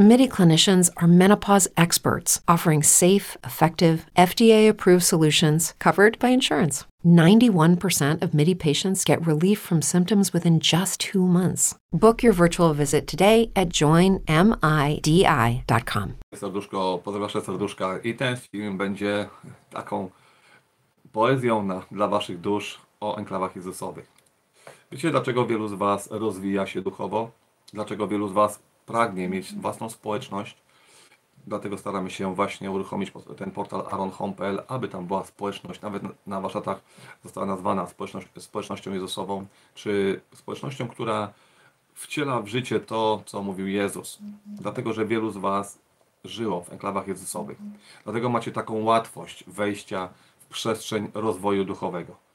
MIDI clinicians are menopause experts offering safe, effective, FDA approved solutions covered by insurance. 91% of MIDI patients get relief from symptoms within just two months. Book your virtual visit today at joinmidi.com. Serduszko, pozdrawiam serduszka i ten film będzie taką poezją na, dla waszych dusz o enklawach Jezusowych. Wiecie dlaczego wielu z was rozwija się duchowo? Dlaczego wielu z was pragnie mieć własną społeczność? Dlatego staramy się właśnie uruchomić ten portal aronhome.pl, aby tam była społeczność, nawet na warsztatach została nazwana społeczność, społecznością Jezusową, czy społecznością, która wciela w życie to, co mówił Jezus. Dlatego, że wielu z Was żyło w enklawach Jezusowych. Dlatego macie taką łatwość wejścia w przestrzeń rozwoju duchowego.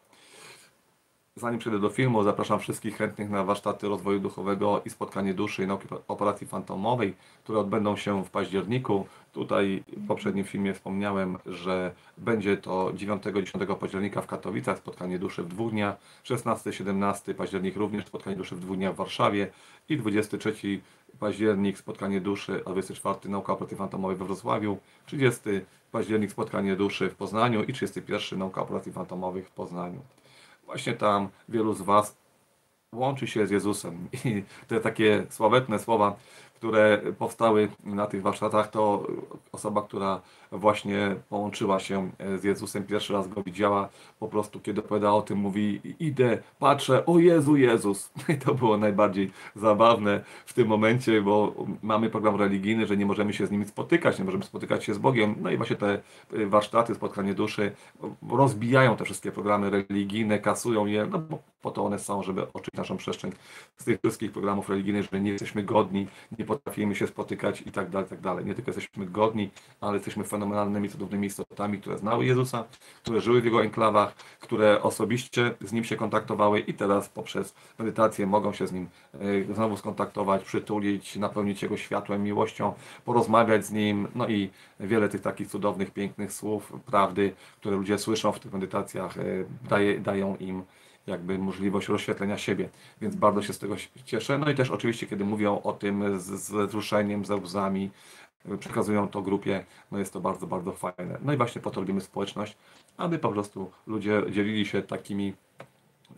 Zanim przejdę do filmu, zapraszam wszystkich chętnych na warsztaty rozwoju duchowego i spotkanie duszy i nauki operacji fantomowej, które odbędą się w październiku. Tutaj w poprzednim filmie wspomniałem, że będzie to 9-10 października w Katowicach spotkanie duszy w dwóch dniach, 16-17 październik również spotkanie duszy w dwóch dniach w Warszawie i 23 październik spotkanie duszy, a 24 nauka operacji fantomowej we Wrocławiu, 30 październik spotkanie duszy w Poznaniu i 31 nauka operacji fantomowych w Poznaniu właśnie tam wielu z Was łączy się z Jezusem. I te takie sławetne słowa, które powstały na tych warsztatach, to osoba, która właśnie połączyła się z Jezusem, pierwszy raz go widziała, po prostu kiedy opowiada o tym, mówi idę, patrzę, o Jezu, Jezus. I to było najbardziej zabawne w tym momencie, bo mamy program religijny, że nie możemy się z nimi spotykać, nie możemy spotykać się z Bogiem. No i właśnie te warsztaty, spotkanie duszy rozbijają te wszystkie programy religijne, kasują je, no bo po to one są, żeby oczyć naszą przestrzeń z tych wszystkich programów religijnych, że nie jesteśmy godni, nie potrafimy się spotykać i tak dalej, tak dalej. Nie tylko jesteśmy godni, ale jesteśmy fenomenalnymi, cudownymi istotami, które znały Jezusa, które żyły w Jego enklawach, które osobiście z Nim się kontaktowały i teraz poprzez medytację mogą się z Nim e, znowu skontaktować, przytulić, napełnić Jego światłem, miłością, porozmawiać z Nim, no i wiele tych takich cudownych, pięknych słów, prawdy, które ludzie słyszą w tych medytacjach, e, daje, dają im jakby możliwość rozświetlenia siebie, więc bardzo się z tego cieszę. No i też oczywiście, kiedy mówią o tym z, z wzruszeniem, ze łzami, przekazują to grupie, no jest to bardzo, bardzo fajne. No i właśnie po to robimy społeczność, aby po prostu ludzie dzielili się takimi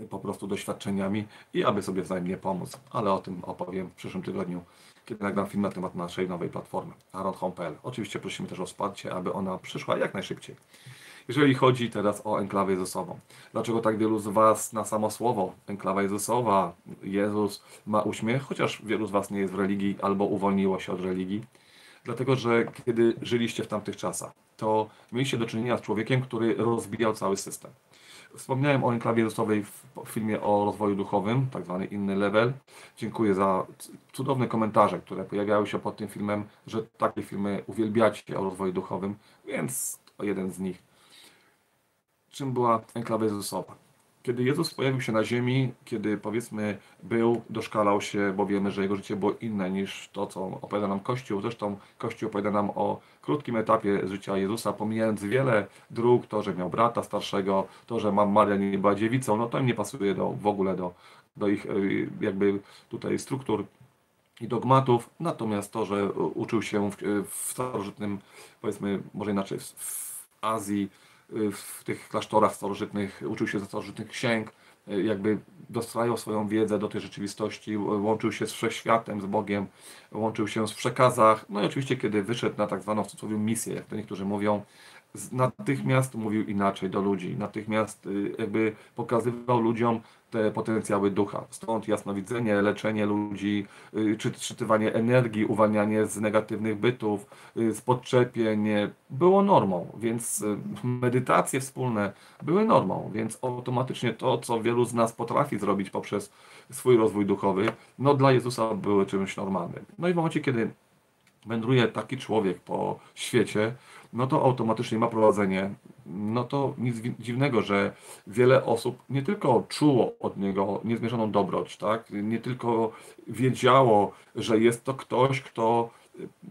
po prostu doświadczeniami i aby sobie wzajemnie pomóc. Ale o tym opowiem w przyszłym tygodniu, kiedy nagram film na temat naszej nowej platformy aronhome.pl. Oczywiście prosimy też o wsparcie, aby ona przyszła jak najszybciej. Jeżeli chodzi teraz o enklawę Jezusową, dlaczego tak wielu z Was na samo słowo enklawa Jezusowa, Jezus ma uśmiech, chociaż wielu z Was nie jest w religii albo uwolniło się od religii? Dlatego, że kiedy żyliście w tamtych czasach, to mieliście do czynienia z człowiekiem, który rozbijał cały system. Wspomniałem o enklawie Jezusowej w filmie o rozwoju duchowym, tak zwany inny level. Dziękuję za cudowne komentarze, które pojawiały się pod tym filmem, że takie filmy uwielbiacie o rozwoju duchowym, więc jeden z nich czym była enklawa Jezusowa. Kiedy Jezus pojawił się na ziemi, kiedy powiedzmy był, doszkalał się, bo wiemy, że jego życie było inne niż to, co opowiada nam Kościół. Zresztą Kościół opowiada nam o krótkim etapie życia Jezusa, pomijając wiele dróg, to, że miał brata starszego, to, że mam Maria nie była dziewicą, no to im nie pasuje do, w ogóle do, do ich y, jakby tutaj struktur i dogmatów, natomiast to, że uczył się w, w starożytnym, powiedzmy, może inaczej, w Azji, w tych klasztorach starożytnych, uczył się ze starożytnych księg, jakby dostrajał swoją wiedzę do tej rzeczywistości, łączył się z wszechświatem, z Bogiem, łączył się z przekazach. No i oczywiście, kiedy wyszedł na tak zwaną w cudzysłowie misję, jak to niektórzy mówią, natychmiast mówił inaczej do ludzi, natychmiast y, jakby pokazywał ludziom te potencjały ducha. Stąd jasnowidzenie, leczenie ludzi, y, czy czytywanie energii, uwalnianie z negatywnych bytów, y, z podczepień było normą, więc medytacje wspólne były normą, więc automatycznie to, co wielu z nas potrafi zrobić poprzez swój rozwój duchowy, no dla Jezusa były czymś normalnym. No i w momencie, kiedy wędruje taki człowiek po świecie, no to automatycznie ma prowadzenie. No to nic dziwnego, że wiele osób nie tylko czuło od niego niezmierzoną dobroć, tak? nie tylko wiedziało, że jest to ktoś, kto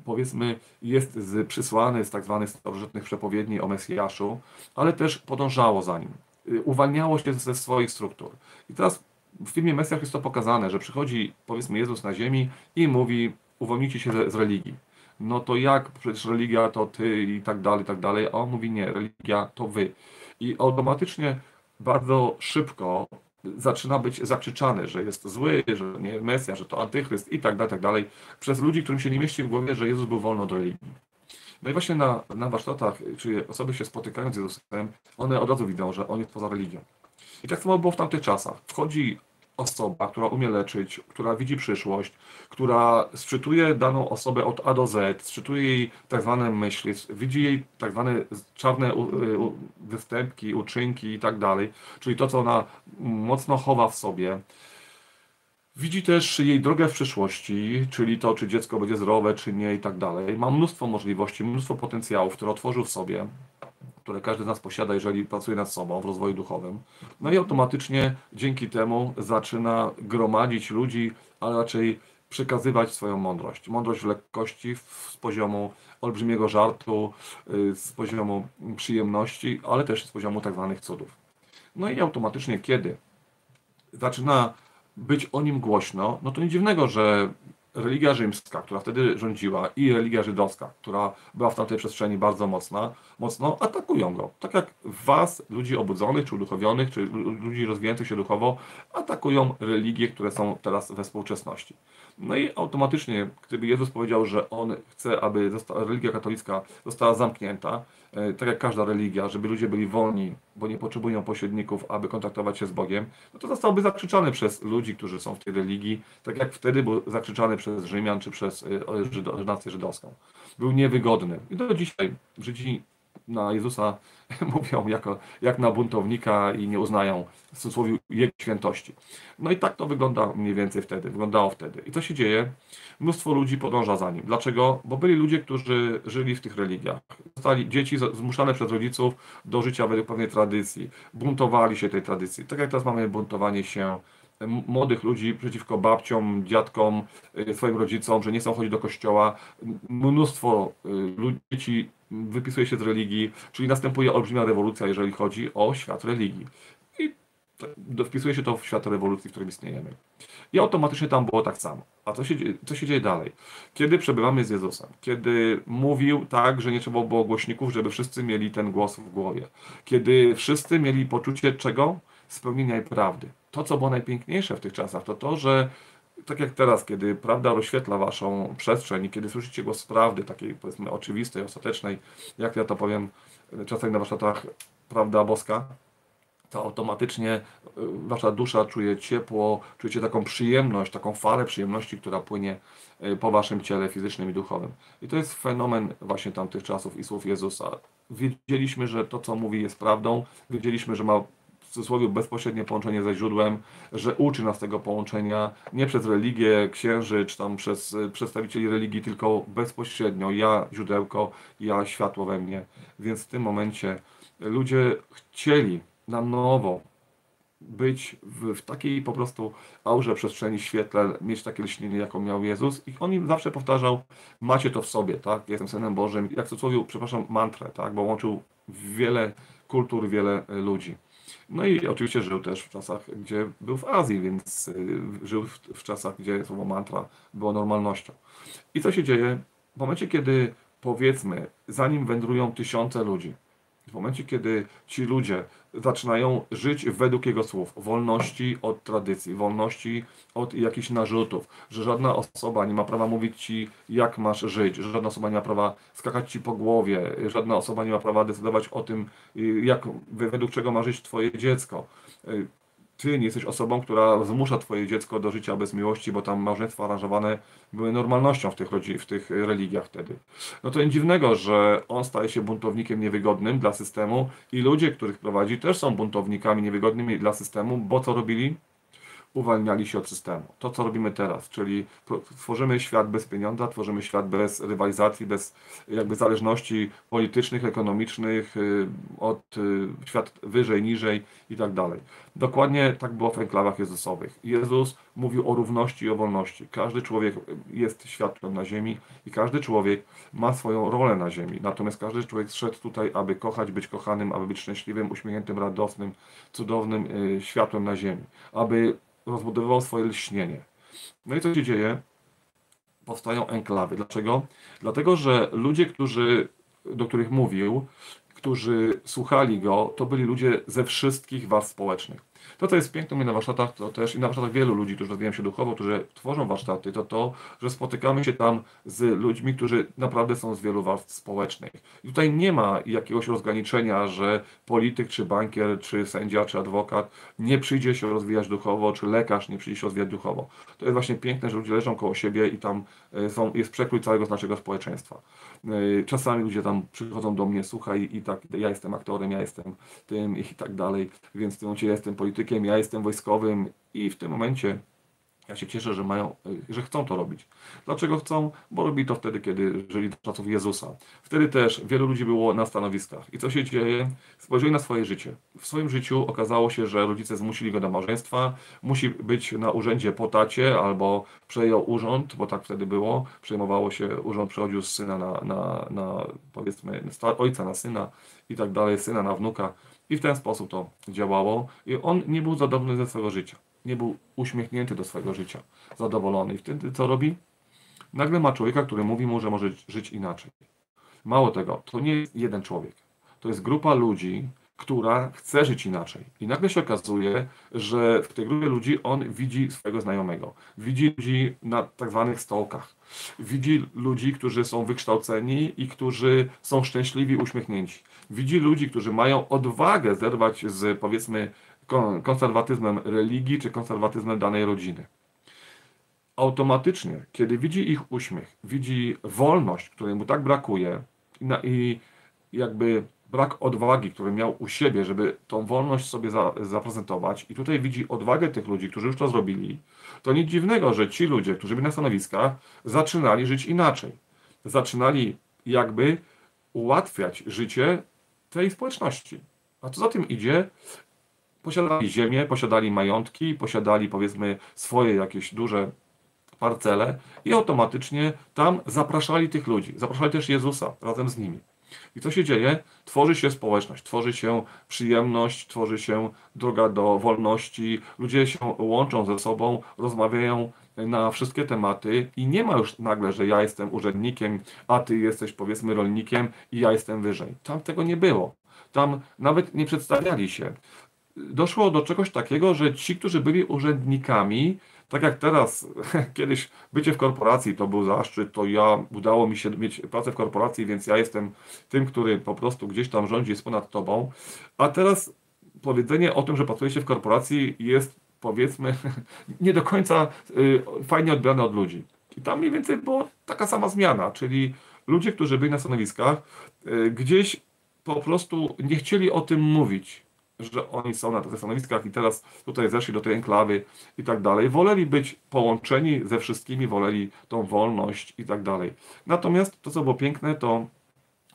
powiedzmy jest z, przysłany z tak zwanych starożytnych przepowiedni o Mesjaszu, ale też podążało za nim. Y, uwalniało się ze swoich struktur. I teraz w filmie Mesjasz jest to pokazane, że przychodzi powiedzmy Jezus na ziemi i mówi uwolnijcie się z, z religii. No to jak? Przecież religia to ty i tak dalej, i tak dalej. A on mówi nie, religia to wy. I automatycznie bardzo szybko zaczyna być zakrzyczany, że jest zły, że nie Mesja, że to antychryst i tak dalej, tak dalej, przez ludzi, którym się nie mieści w głowie, że Jezus był wolny od religii. No i właśnie na, na warsztatach, czyli osoby się spotykają z Jezusem, one od razu widzą, że on jest poza religią. I tak samo było w tamtych czasach. Wchodzi osoba, która umie leczyć, która widzi przyszłość, która sczytuje daną osobę od A do Z, sczytuje jej tak zwane myśli, widzi jej tak zwane czarne występki, uczynki i tak dalej, czyli to, co ona mocno chowa w sobie. Widzi też jej drogę w przyszłości, czyli to, czy dziecko będzie zdrowe, czy nie i tak dalej. Ma mnóstwo możliwości, mnóstwo potencjałów, które otworzył w sobie które każdy z nas posiada, jeżeli pracuje nad sobą w rozwoju duchowym. No i automatycznie dzięki temu zaczyna gromadzić ludzi, a raczej przekazywać swoją mądrość. Mądrość w lekkości, z poziomu olbrzymiego żartu, y, z poziomu przyjemności, ale też z poziomu tak zwanych cudów. No i automatycznie, kiedy zaczyna być o nim głośno, no to nic dziwnego, że religia rzymska, która wtedy rządziła i religia żydowska, która była w tamtej przestrzeni bardzo mocna, mocno atakują go. Tak jak was, ludzi obudzonych, czy uduchowionych, czy ludzi rozwijających się duchowo, atakują religie, które są teraz we współczesności. No i automatycznie, gdyby Jezus powiedział, że On chce, aby religia katolicka została zamknięta, tak jak każda religia, żeby ludzie byli wolni, bo nie potrzebują pośredników, aby kontaktować się z Bogiem, no to zostałby zakrzyczany przez ludzi, którzy są w tej religii, tak jak wtedy był zakrzyczany przez Rzymian czy przez e, nację żydowską. Był niewygodny. I do dzisiaj Żydzi na Jezusa mówią jako, jak na buntownika i nie uznają w cudzysłowie jego świętości. No i tak to wygląda mniej więcej wtedy, wyglądało wtedy. I co się dzieje? Mnóstwo ludzi podąża za nim. Dlaczego? Bo byli ludzie, którzy żyli w tych religiach. Zostali dzieci zmuszane przez rodziców do życia według pewnej tradycji. Buntowali się tej tradycji. Tak jak teraz mamy buntowanie się młodych ludzi przeciwko babciom, dziadkom, y, swoim rodzicom, że nie chcą chodzić do kościoła. Mnóstwo y, dzieci wypisuje się z religii, czyli następuje olbrzymia rewolucja, jeżeli chodzi o świat religii. I wpisuje się to w świat rewolucji, w którym istniejemy. I automatycznie tam było tak samo. A co się, co się dzieje dalej? Kiedy przebywamy z Jezusem, kiedy mówił tak, że nie trzeba było głośników, żeby wszyscy mieli ten głos w głowie, kiedy wszyscy mieli poczucie czego? Spełnienia i prawdy. To, co było najpiękniejsze w tych czasach, to to, że tak jak teraz, kiedy prawda rozświetla waszą przestrzeń i kiedy słyszycie głos prawdy, takiej powiedzmy oczywistej, ostatecznej, jak ja to powiem czasem na warsztatach, prawda boska, to automatycznie y, wasza dusza czuje ciepło, czujecie taką przyjemność, taką falę przyjemności, która płynie y, po waszym ciele fizycznym i duchowym. I to jest fenomen właśnie tamtych czasów i słów Jezusa. Wiedzieliśmy, że to, co mówi, jest prawdą, wiedzieliśmy, że ma cudzysłowie bezpośrednie połączenie ze źródłem, że uczy nas tego połączenia nie przez religię, księży, czy tam przez y, przedstawicieli religii, tylko bezpośrednio ja źródełko, ja światło we mnie. Więc w tym momencie ludzie chcieli na nowo być w, w, takiej po prostu aurze przestrzeni, świetle, mieć takie lśnienie, jaką miał Jezus. I on im zawsze powtarzał, macie to w sobie, tak? Jestem Synem Bożym. Jak w cudzysłowie, przepraszam, mantrę, tak? Bo łączył wiele kultur, wiele ludzi. No i oczywiście żył też w czasach, gdzie był w Azji, więc y, żył w, czasach, gdzie słowo mantra było normalnością. I co się dzieje? W momencie, kiedy powiedzmy, zanim wędrują tysiące ludzi, w momencie, kiedy ci ludzie zaczynają żyć według Jego słów, wolności od tradycji, wolności od jakichś narzutów, że żadna osoba nie ma prawa mówić Ci, jak masz żyć, że żadna osoba nie ma prawa skakać Ci po głowie, żadna osoba nie ma prawa decydować o tym, jak, według czego ma żyć Twoje dziecko ty nie jesteś osobą, która zmusza twoje dziecko do życia bez miłości, bo tam małżeństwa aranżowane były normalnością w tych, rodzi- w tych religiach wtedy. No to nic dziwnego, że on staje się buntownikiem niewygodnym dla systemu i ludzie, których prowadzi, też są buntownikami niewygodnymi dla systemu, bo co robili? Uwalniali się od systemu. To, co robimy teraz, czyli tworzymy świat bez pieniądza, tworzymy świat bez rywalizacji, bez jakby zależności politycznych, ekonomicznych, y, od y, świat wyżej, niżej i tak dalej. Dokładnie tak było w enklawach Jezusowych. Jezus mówił o równości i o wolności. Każdy człowiek jest światłem na ziemi i każdy człowiek ma swoją rolę na ziemi. Natomiast każdy człowiek zszedł tutaj, aby kochać, być kochanym, aby być szczęśliwym, uśmiechniętym, radosnym, cudownym y, światłem na ziemi. Aby rozbudowywał swoje lśnienie. No i co się dzieje? Powstają enklawy. Dlaczego? Dlatego, że ludzie, którzy, do których mówił, którzy słuchali go, to byli ludzie ze wszystkich warstw społecznych. To, co jest piękne na warsztatach, to też i na warsztatach wielu ludzi, którzy rozwijają się duchowo, którzy tworzą warsztaty, to to, że spotykamy się tam z ludźmi, którzy naprawdę są z wielu warstw społecznych. I tutaj nie ma jakiegoś rozgraniczenia, że polityk, czy bankier, czy sędzia, czy adwokat nie przyjdzie się rozwijać duchowo, czy lekarz nie przyjdzie się rozwijać duchowo. To jest właśnie piękne, że ludzie leżą koło siebie i tam e, są, jest przekrój całego naszego społeczeństwa. E, czasami ludzie tam przychodzą do mnie, słuchaj, i tak, ja jestem aktorem, ja jestem tym i tak dalej, więc w tym momencie ja jestem politykiem, ja jestem wojskowym i w tym momencie ja się cieszę, że mają, że chcą to robić. Dlaczego chcą? Bo robi to wtedy, kiedy żyli do czasów Jezusa. Wtedy też wielu ludzi było na stanowiskach. I co się dzieje? Spojrzeli na swoje życie. W swoim życiu okazało się, że rodzice zmusili go do małżeństwa, musi być na urzędzie po tacie, albo przejął urząd, bo tak wtedy było. Przejmowało się, urząd przechodził z syna na, na, na powiedzmy, ojca na syna i tak dalej, syna na wnuka. I w ten sposób to działało. I on nie był zadowolony ze swojego życia nie był uśmiechnięty do swojego życia, zadowolony. I wtedy co robi? Nagle ma człowieka, który mówi mu, że może żyć inaczej. Mało tego, to nie jest jeden człowiek. To jest grupa ludzi, która chce żyć inaczej. I nagle się okazuje, że w tej grupie ludzi on widzi swojego znajomego. Widzi ludzi na tak zwanych stołkach. Widzi ludzi, którzy są wykształceni i którzy są szczęśliwi, uśmiechnięci. Widzi ludzi, którzy mają odwagę zerwać z powiedzmy konserwatyzmem religii czy konserwatyzmem danej rodziny. Automatycznie, kiedy widzi ich uśmiech, widzi wolność, której mu tak brakuje i jakby brak odwagi, który miał u siebie, żeby tą wolność sobie za, zaprezentować, i tutaj widzi odwagę tych ludzi, którzy już to zrobili, to nic dziwnego, że ci ludzie, którzy byli na stanowiskach, zaczynali żyć inaczej. Zaczynali jakby ułatwiać życie tej społeczności. A co za tym idzie, posiadali ziemię, posiadali majątki, posiadali powiedzmy swoje jakieś duże parcele i automatycznie tam zapraszali tych ludzi. Zapraszali też Jezusa razem z nimi. I co się dzieje? Tworzy się społeczność, tworzy się przyjemność, tworzy się droga do wolności. Ludzie się łączą ze sobą, rozmawiają na wszystkie tematy i nie ma już nagle, że ja jestem urzędnikiem, a ty jesteś powiedzmy rolnikiem i ja jestem wyżej. Tam tego nie było. Tam nawet nie przedstawiali się doszło do czegoś takiego, że ci, którzy byli urzędnikami, tak jak teraz, kiedyś bycie w korporacji to był zaszczyt, to ja udało mi się mieć pracę w korporacji, więc ja jestem tym, który po prostu gdzieś tam rządzi, jest ponad tobą. A teraz powiedzenie o tym, że pracuje się w korporacji jest powiedzmy nie do końca y, fajnie odbierane od ludzi. I tam mniej więcej była taka sama zmiana, czyli ludzie, którzy byli na stanowiskach, y, gdzieś po prostu nie chcieli o tym mówić że oni są na tych stanowiskach i teraz tutaj zeszli do tej enklawy i tak dalej. Woleli być połączeni ze wszystkimi, woleli tą wolność i tak dalej. Natomiast to, co było piękne, to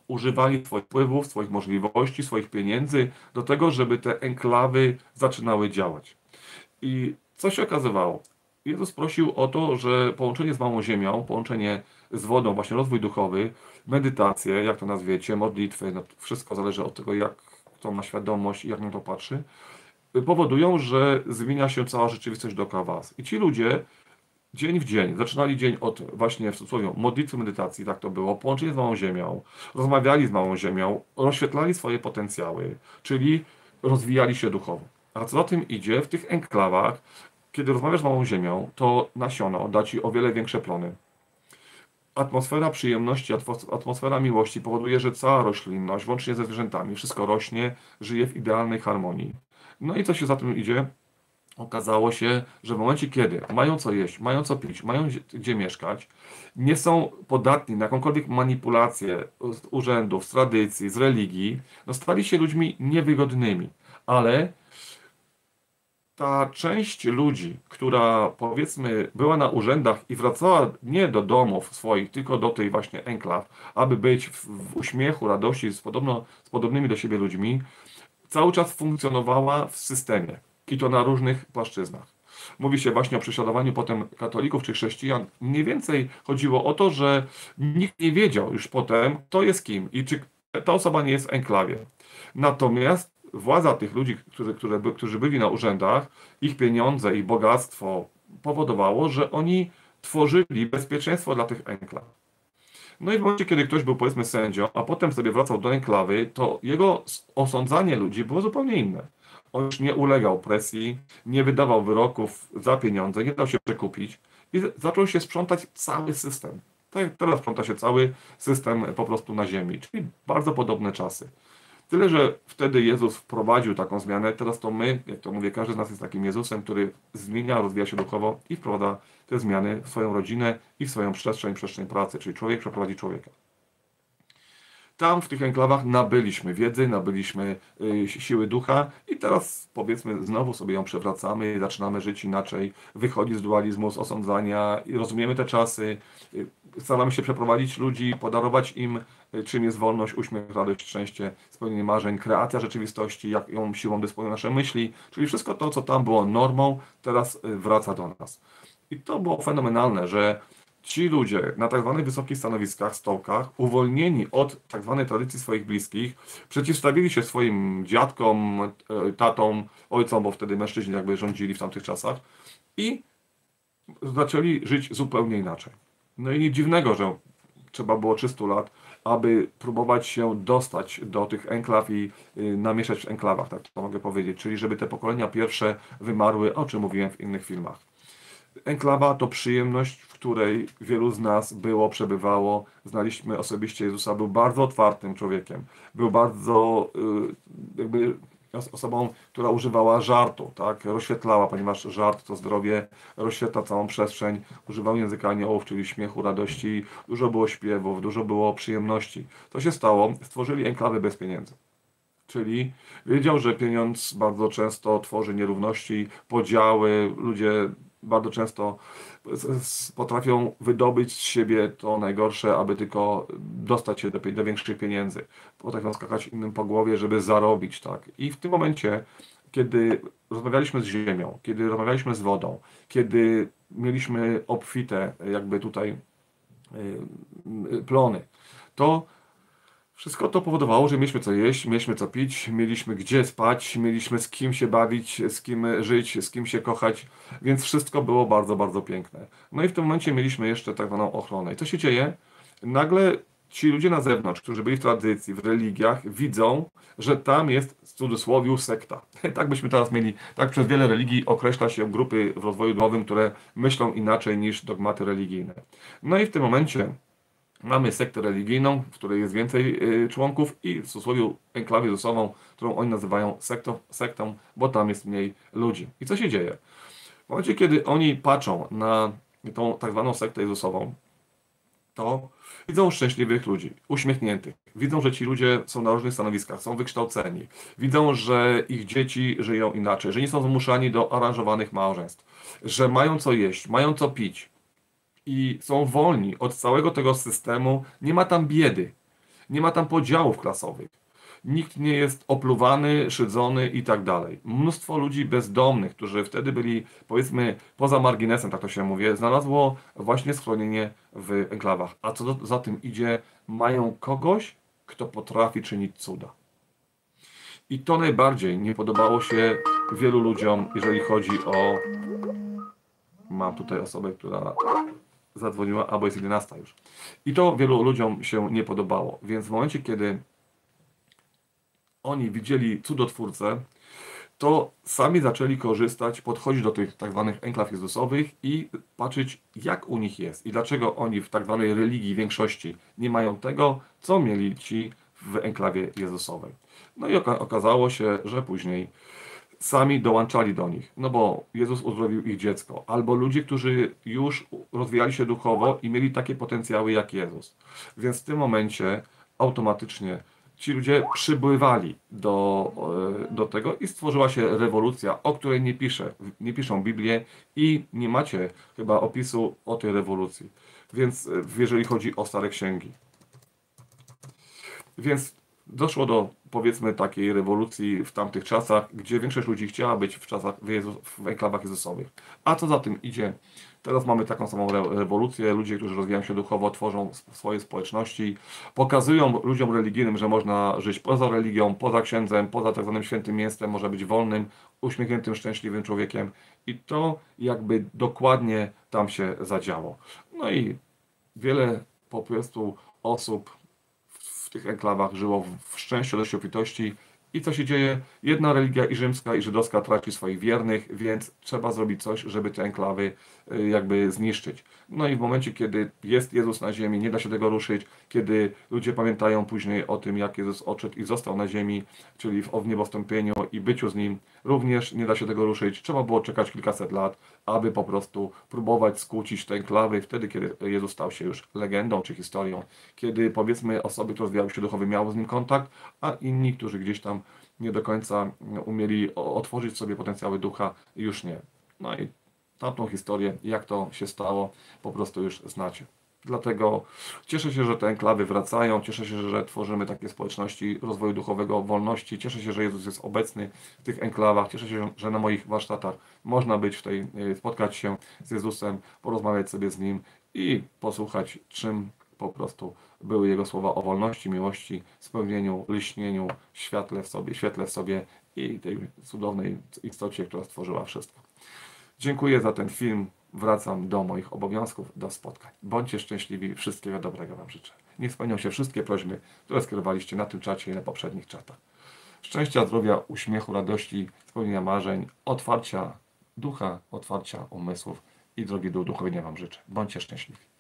używali swoich wpływów, swoich możliwości, swoich pieniędzy do tego, żeby te enklawy zaczynały działać. I co się okazywało? Jezus prosił o to, że połączenie z małą ziemią, połączenie z wodą, właśnie rozwój duchowy, medytację, jak to nazwiecie, modlitwy, no wszystko zależy od tego, jak kto ma świadomość i jak na to patrzy, powodują, że zmienia się cała rzeczywistość dookoła Was. I ci ludzie dzień w dzień, zaczynali dzień od właśnie w cudzysłowie modlitwy, medytacji, tak to było, połączenie z Małą Ziemią, rozmawiali z Małą Ziemią, rozświetlali swoje potencjały, czyli rozwijali się duchowo. A co za tym idzie, w tych enklawach, kiedy rozmawiasz z Małą Ziemią, to nasiono da Ci o wiele większe plony atmosfera przyjemności, atmosfera miłości powoduje, że cała roślinność, włącznie ze zwierzętami, wszystko rośnie, żyje w idealnej harmonii. No i co się za tym idzie? Okazało się, że w momencie, kiedy mają co jeść, mają co pić, mają gdzie mieszkać, nie są podatni na jakąkolwiek manipulację z urzędów, z tradycji, z religii, no stali się ludźmi niewygodnymi. Ale ta część ludzi, która powiedzmy była na urzędach i wracała nie do domów swoich, tylko do tej właśnie enklaw, aby być w, w uśmiechu, radości z, podobno, z podobnymi do siebie ludźmi, cały czas funkcjonowała w systemie i to na różnych płaszczyznach. Mówi się właśnie o prześladowaniu potem katolików czy chrześcijan. Mniej więcej chodziło o to, że nikt nie wiedział już potem, kto jest kim i czy ta osoba nie jest w enklawie. Natomiast władza tych ludzi, którzy, którzy, którzy byli na urzędach, ich pieniądze i bogactwo powodowało, że oni tworzyli bezpieczeństwo dla tych enklaw. No i w momencie, kiedy ktoś był powiedzmy sędzią, a potem sobie wracał do enklawy, to jego osądzanie ludzi było zupełnie inne. On już nie ulegał presji, nie wydawał wyroków za pieniądze, nie dał się przekupić i zaczął się sprzątać cały system. Tak teraz sprząta się cały system po prostu na ziemi, czyli bardzo podobne czasy. Tyle, że wtedy Jezus wprowadził taką zmianę, teraz to my, jak to mówię, każdy z nas jest takim Jezusem, który zmienia, rozwija się duchowo i wprowadza te zmiany w swoją rodzinę i w swoją przestrzeń, przestrzeń pracy, czyli człowiek przeprowadzi człowieka. Tam w tych enklawach nabyliśmy wiedzy, nabyliśmy y, siły ducha i teraz powiedzmy znowu sobie ją przewracamy, zaczynamy żyć inaczej, wychodzi z dualizmu, z osądzania i rozumiemy te czasy, y, staramy się przeprowadzić ludzi, podarować im czym jest wolność, uśmiech, radość, szczęście, spełnienie marzeń, kreacja rzeczywistości, jak ją siłą dysponują nasze myśli, czyli wszystko to, co tam było normą, teraz wraca do nas. I to było fenomenalne, że ci ludzie na tak zwanych wysokich stanowiskach, stołkach, uwolnieni od tak zwanej tradycji swoich bliskich, przeciwstawili się swoim dziadkom, e, tatom, ojcom, bo wtedy mężczyźni jakby rządzili w tamtych czasach i zaczęli żyć zupełnie inaczej. No i nic dziwnego, że trzeba było 300 lat, aby próbować się dostać do tych enklaw i y, namieszać w enklawach, tak to mogę powiedzieć, czyli żeby te pokolenia pierwsze wymarły, o czym mówiłem w innych filmach. Enklawa to przyjemność, w której wielu z nas było, przebywało. Znaliśmy osobiście Jezusa, był bardzo otwartym człowiekiem. Był bardzo y, jakby osobą, która używała żartu, tak? Rozświetlała, ponieważ żart to zdrowie, rozświetla całą przestrzeń. Używał języka aniołów, czyli śmiechu, radości. Dużo było śpiewów, dużo było przyjemności. To się stało. Stworzyli enklawy bez pieniędzy. Czyli wiedział, że pieniądz bardzo często tworzy nierówności, podziały, ludzie bardzo często potrafią wydobyć z siebie to najgorsze, aby tylko dostać się do, do większych pieniędzy. Potrafią skakać innym po głowie, żeby zarobić, tak. I w tym momencie, kiedy rozmawialiśmy z ziemią, kiedy rozmawialiśmy z wodą, kiedy mieliśmy obfite jakby tutaj y, y, plony, to wszystko to powodowało, że mieliśmy co jeść, mieliśmy co pić, mieliśmy gdzie spać, mieliśmy z kim się bawić, z kim żyć, z kim się kochać, więc wszystko było bardzo, bardzo piękne. No i w tym momencie mieliśmy jeszcze tak zwaną ochronę. I co się dzieje? Nagle ci ludzie na zewnątrz, którzy byli w tradycji, w religiach, widzą, że tam jest w cudzysłowie sekta. Tak byśmy teraz mieli, tak przez wiele religii określa się grupy w rozwoju duchowym, które myślą inaczej niż dogmaty religijne. No i w tym momencie Mamy sektę religijną, w której jest więcej y, członków i w cudzysłowie enklawie Jezusową, którą oni nazywają sektą, sektą, bo tam jest mniej ludzi. I co się dzieje? W momencie, kiedy oni patrzą na tą tak zwaną sektę Jezusową, to widzą szczęśliwych ludzi, uśmiechniętych. Widzą, że ci ludzie są na różnych stanowiskach, są wykształceni. Widzą, że ich dzieci żyją inaczej, że nie są zmuszani do aranżowanych małżeństw, że mają co jeść, mają co pić, i są wolni od całego tego systemu. Nie ma tam biedy, nie ma tam podziałów klasowych. Nikt nie jest opluwany, szydzony i tak dalej. Mnóstwo ludzi bezdomnych, którzy wtedy byli, powiedzmy, poza marginesem, tak to się mówi, znalazło właśnie schronienie w enklawach. A co do, za tym idzie, mają kogoś, kto potrafi czynić cuda. I to najbardziej nie podobało się wielu ludziom, jeżeli chodzi o. Mam tutaj osobę, która zadzwoniła, albo jest 11 już. I to wielu ludziom się nie podobało. Więc w momencie, kiedy oni widzieli cudotwórcę, to sami zaczęli korzystać, podchodzić do tych tak zwanych enklaw Jezusowych i patrzeć, jak u nich jest i dlaczego oni w tak zwanej religii większości nie mają tego, co mieli ci w enklawie Jezusowej. No i okazało się, że później sami dołączali do nich, no bo Jezus uzdrowił ich dziecko, albo ludzie, którzy już rozwijali się duchowo i mieli takie potencjały jak Jezus. Więc w tym momencie automatycznie ci ludzie przybływali do, e, do tego i stworzyła się rewolucja, o której nie, pisze, nie piszą Biblię i nie macie chyba opisu o tej rewolucji. Więc e, jeżeli chodzi o stare księgi. Więc doszło do powiedzmy takiej rewolucji w tamtych czasach, gdzie większość ludzi chciała być w czasach w, Jezu, w enklawach Jezusowych. A co za tym idzie? Teraz mamy taką samą re rewolucję. Ludzie, którzy rozwijają się duchowo, tworzą swoje społeczności, pokazują ludziom religijnym, że można żyć poza religią, poza księdzem, poza tak zwanym świętym miejscem, można być wolnym, uśmiechniętym, szczęśliwym człowiekiem. I to jakby dokładnie tam się zadziało. No i wiele po prostu osób tych enklawach żyło w- szczęściu, dość obfitości. I co się dzieje? Jedna religia i rzymska, i żydowska traci swoich wiernych, więc trzeba zrobić coś, żeby te enklawy jakby zniszczyć. No i w momencie, kiedy jest Jezus na ziemi, nie da się tego ruszyć, kiedy ludzie pamiętają później o tym, jak Jezus odszedł i został na ziemi, czyli w, niebostąpieniu i byciu z Nim, również nie da się tego ruszyć. Trzeba było czekać kilkaset lat, aby po prostu próbować skłócić te enklawy wtedy, kiedy Jezus stał się już legendą czy historią, kiedy powiedzmy osoby, które rozwijały się duchowo, miały z Nim kontakt, a inni, którzy gdzieś tam nie do końca umieli otworzyć sobie potencjały ducha, już nie. No i tamtą historię, jak to się stało, po prostu już znacie. Dlatego cieszę się, że te enklawy wracają, cieszę się, że tworzymy takie społeczności rozwoju duchowego, wolności, cieszę się, że Jezus jest obecny w tych enklawach, cieszę się, że na moich warsztatach można być w tej, y, spotkać się z Jezusem, porozmawiać sobie z Nim i posłuchać, czym po prostu były Jego słowa o wolności, miłości, spełnieniu, liśnieniu, świetle w sobie, świetle w sobie i tej cudownej istocie, która stworzyła wszystko. Dziękuję za ten film. Wracam do moich obowiązków, do spotkań. Bądźcie szczęśliwi, wszystkiego dobrego Wam życzę. Niech spełnią się wszystkie prośby, które skierowaliście na tym czacie i na poprzednich czatach. Szczęścia, zdrowia, uśmiechu, radości, spełnienia marzeń, otwarcia ducha, otwarcia umysłów i drogi do uduchowienia Wam życzę. Bądźcie szczęśliwi.